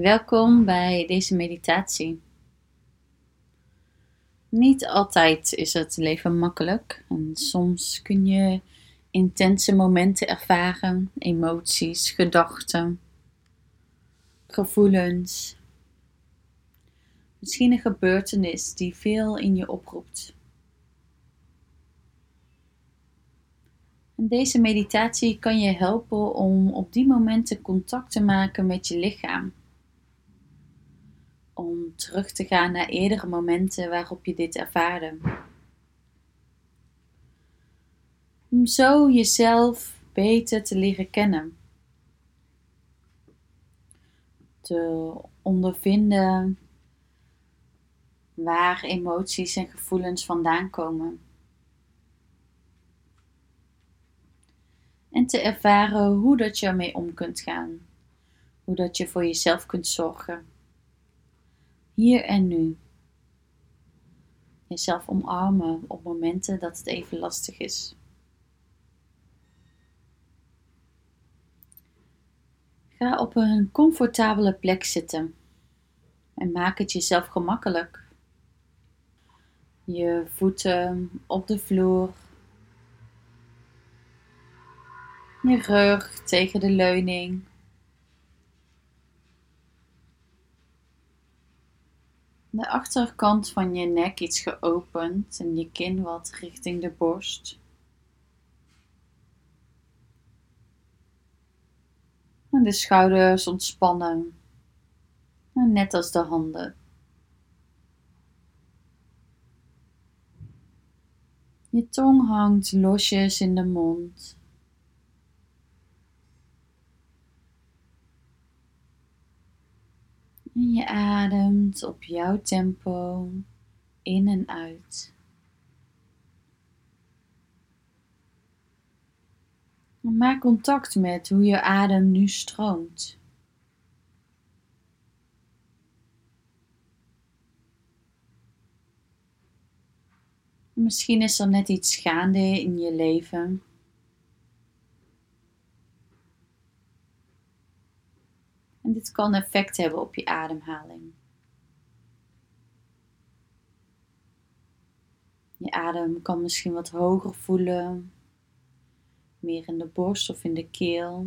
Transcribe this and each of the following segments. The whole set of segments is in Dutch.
Welkom bij deze meditatie. Niet altijd is het leven makkelijk en soms kun je intense momenten ervaren, emoties, gedachten, gevoelens. Misschien een gebeurtenis die veel in je oproept. Deze meditatie kan je helpen om op die momenten contact te maken met je lichaam. Om terug te gaan naar eerdere momenten waarop je dit ervaarde. Om zo jezelf beter te leren kennen. Te ondervinden waar emoties en gevoelens vandaan komen. En te ervaren hoe dat je ermee om kunt gaan. Hoe dat je voor jezelf kunt zorgen. Hier en nu. Jezelf omarmen op momenten dat het even lastig is. Ga op een comfortabele plek zitten en maak het jezelf gemakkelijk. Je voeten op de vloer Je rug tegen de leuning. De achterkant van je nek iets geopend en je kin wat richting de borst. En de schouders ontspannen, net als de handen. Je tong hangt losjes in de mond. En je ademt op jouw tempo in en uit. maak contact met hoe je adem nu stroomt. Misschien is er net iets gaande in je leven Dit kan effect hebben op je ademhaling. Je adem kan misschien wat hoger voelen, meer in de borst of in de keel.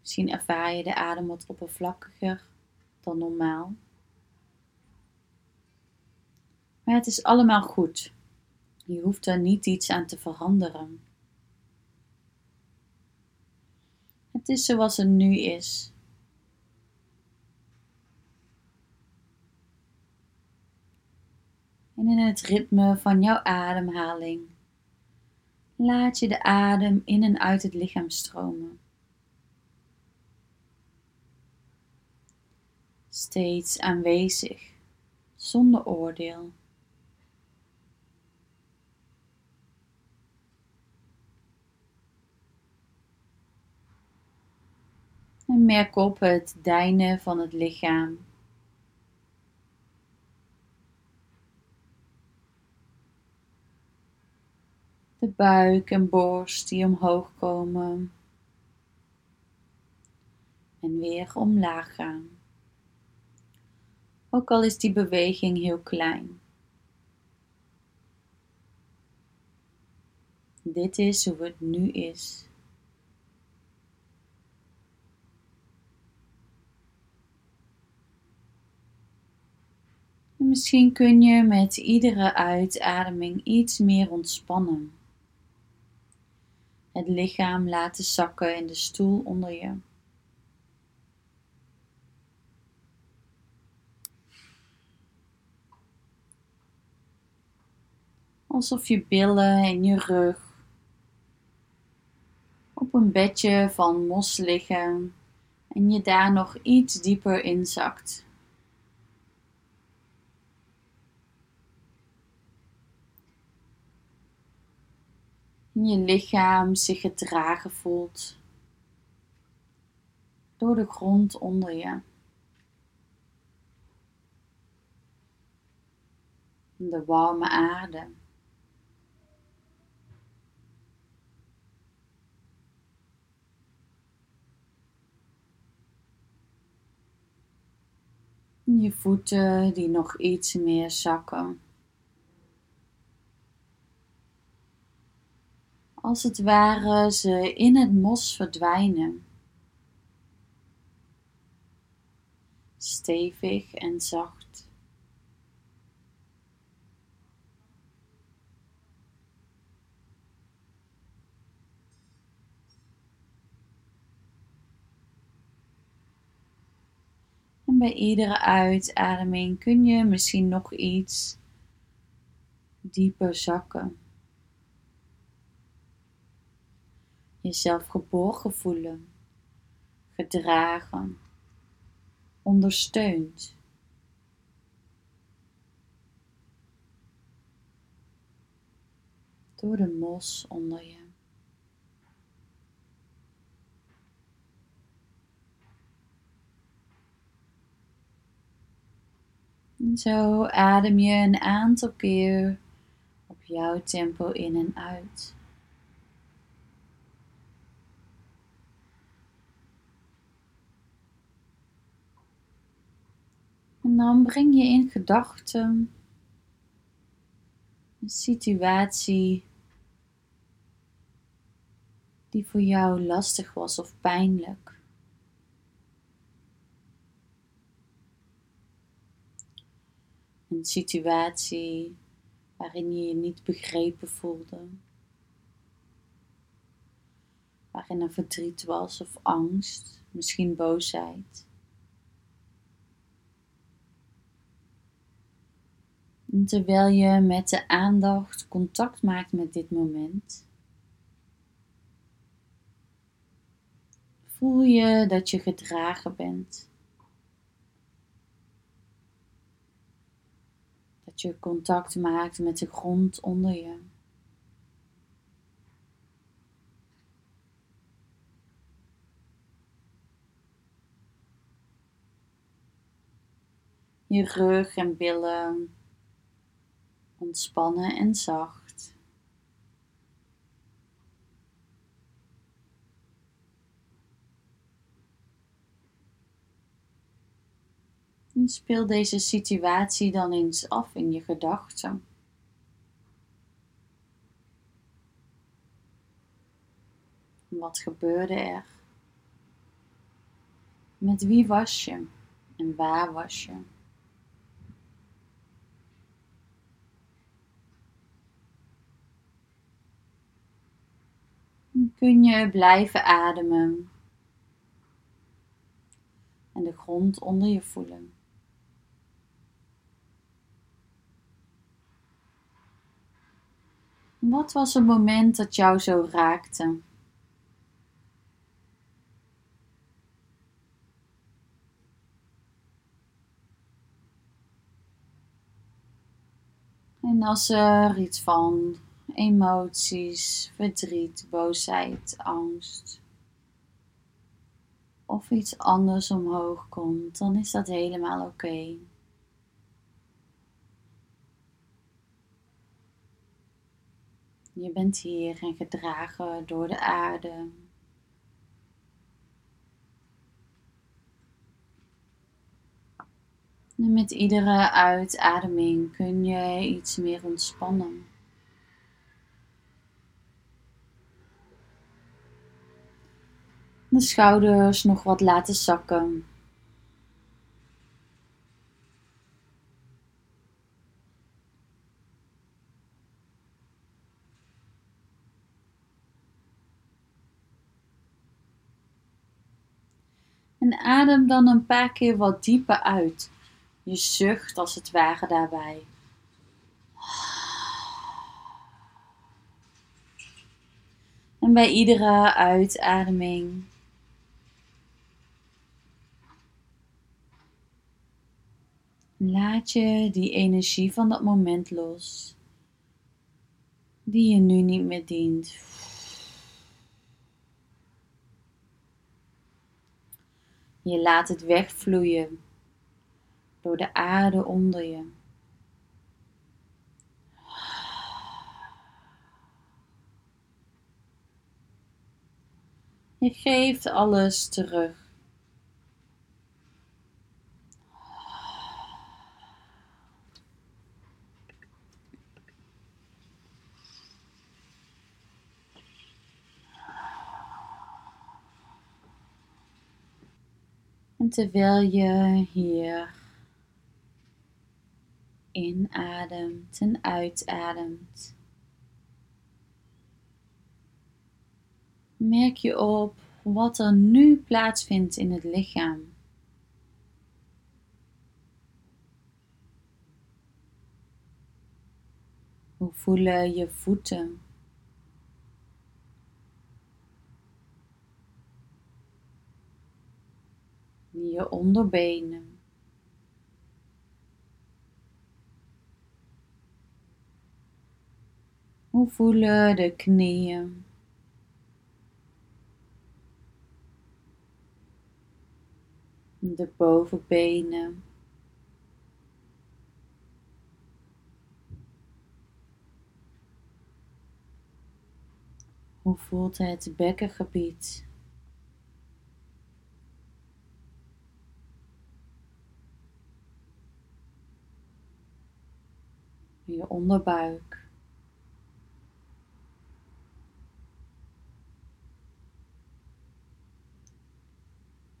Misschien ervaar je de adem wat oppervlakkiger dan normaal. Maar het is allemaal goed. Je hoeft er niet iets aan te veranderen. Het is zoals het nu is. En in het ritme van jouw ademhaling laat je de adem in en uit het lichaam stromen. Steeds aanwezig, zonder oordeel. En merk op het deinen van het lichaam. De buik en borst die omhoog komen. En weer omlaag gaan. Ook al is die beweging heel klein. Dit is hoe het nu is. Misschien kun je met iedere uitademing iets meer ontspannen. Het lichaam laten zakken in de stoel onder je. Alsof je billen en je rug op een bedje van mos liggen en je daar nog iets dieper inzakt. je lichaam zich gedragen voelt door de grond onder je. De warme aarde. Je voeten die nog iets meer zakken. Als het ware ze in het mos verdwijnen. Stevig en zacht. En bij iedere uitademing kun je misschien nog iets dieper zakken. Jezelf geborgen voelen, gedragen, ondersteund. Door de mos onder je. En zo adem je een aantal keer op jouw tempo in en uit. Dan breng je in gedachten een situatie die voor jou lastig was of pijnlijk. Een situatie waarin je je niet begrepen voelde. Waarin er verdriet was of angst, misschien boosheid. Terwijl je met de aandacht contact maakt met dit moment, voel je dat je gedragen bent. Dat je contact maakt met de grond onder je. Je rug en billen ontspannen en zacht. En speel deze situatie dan eens af in je gedachten. Wat gebeurde er? Met wie was je en waar was je? Kun je blijven ademen en de grond onder je voelen. Wat was een moment dat jou zo raakte? En als er iets van emoties, verdriet, boosheid, angst of iets anders omhoog komt, dan is dat helemaal oké. Je bent hier en gedragen door de aarde. En met iedere uitademing kun je iets meer ontspannen. De schouders nog wat laten zakken. En adem dan een paar keer wat dieper uit. Je zucht als het ware daarbij. En bij iedere uitademing Laat je die energie van dat moment los, die je nu niet meer dient. Je laat het wegvloeien door de aarde onder je. Je geeft alles terug. Terwijl je hier inademt en uitademt, merk je op wat er nu plaatsvindt in het lichaam. Hoe voelen je voeten? Je onderbenen. Hoe voelen de knieën? De bovenbenen. Hoe voelt het bekkengebied? Je onderbuik.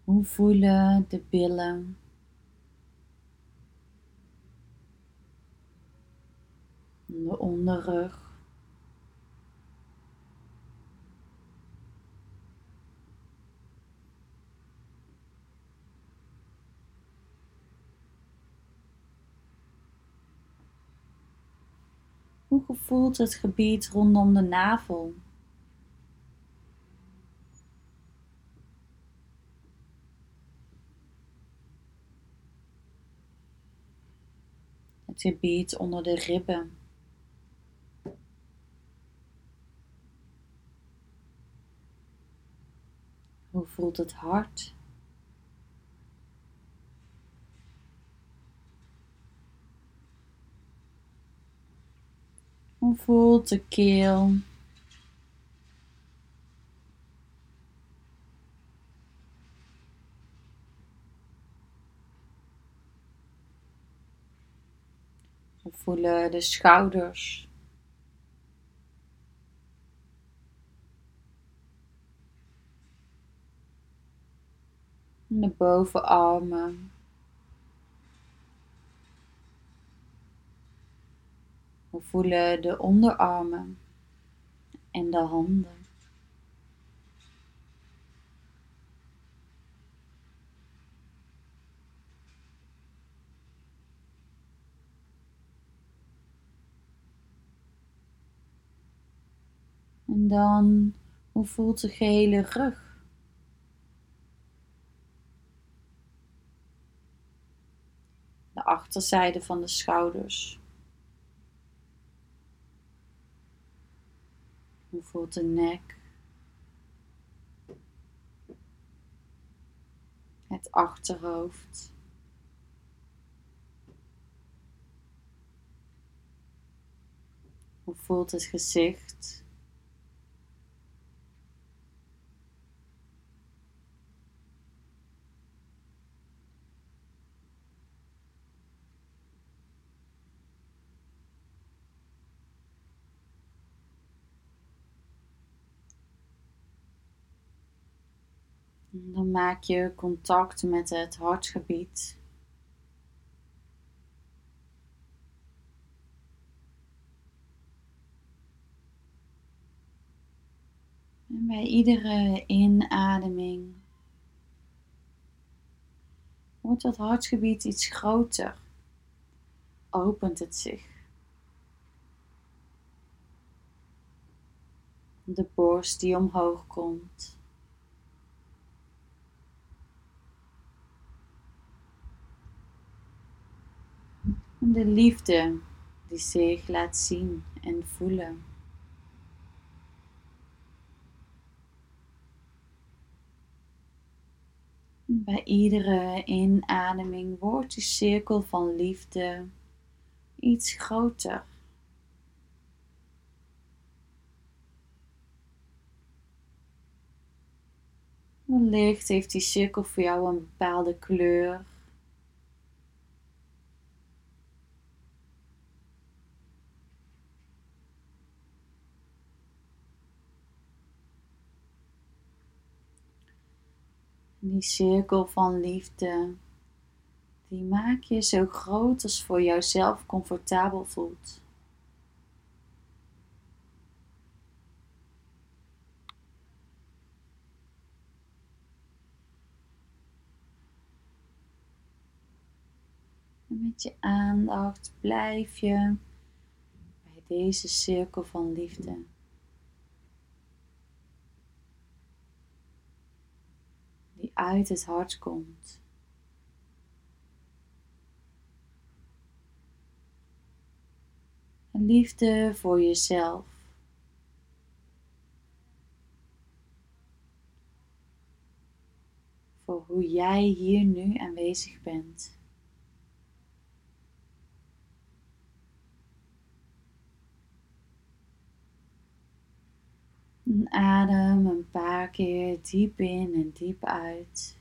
Hoe voelen de billen? De onderrug. Hoe voelt het gebied rondom de navel? Het gebied onder de ribben. Hoe voelt het hart? Hoe voelt de keel? Voelen de schouders? De bovenarmen. We voelen de onderarmen en de handen. En dan, hoe voelt de gehele rug? De achterzijde van de schouders. Hoe voelt de nek? Het achterhoofd. Hoe voelt het gezicht? Dan maak je contact met het hartgebied. En bij iedere inademing wordt dat hartgebied iets groter. Opent het zich. De borst die omhoog komt. De liefde die zich laat zien en voelen. Bij iedere inademing wordt die cirkel van liefde iets groter. Wellicht heeft die cirkel voor jou een bepaalde kleur Die cirkel van liefde, die maak je zo groot als voor jouzelf comfortabel voelt. En met je aandacht blijf je bij deze cirkel van liefde. Die uit het hart komt. liefde voor jezelf. Voor hoe jij hier nu aanwezig bent. En adem een paar keer diep in en diep uit.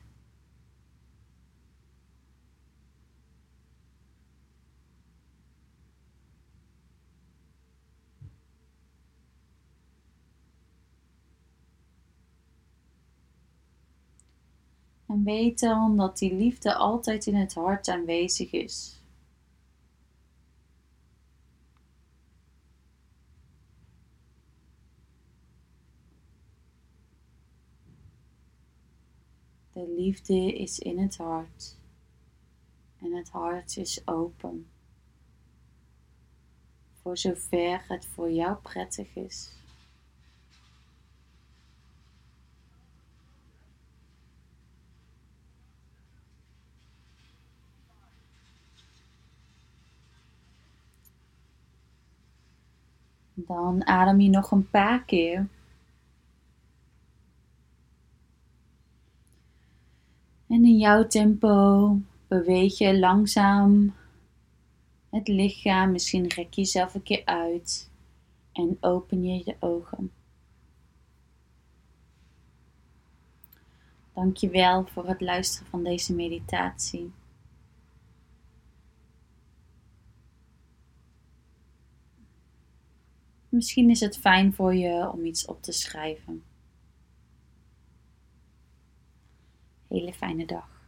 En weet dan dat die liefde altijd in het hart aanwezig is. De liefde is in het hart en het hart is open. Voor zover het voor jou prettig is. Dan adem je nog een paar keer. En in jouw tempo beweeg je langzaam het lichaam. Misschien rek je jezelf een keer uit en open je de ogen. Dankjewel voor het luisteren van deze meditatie. Misschien is het fijn voor je om iets op te schrijven. Hele fijne dag.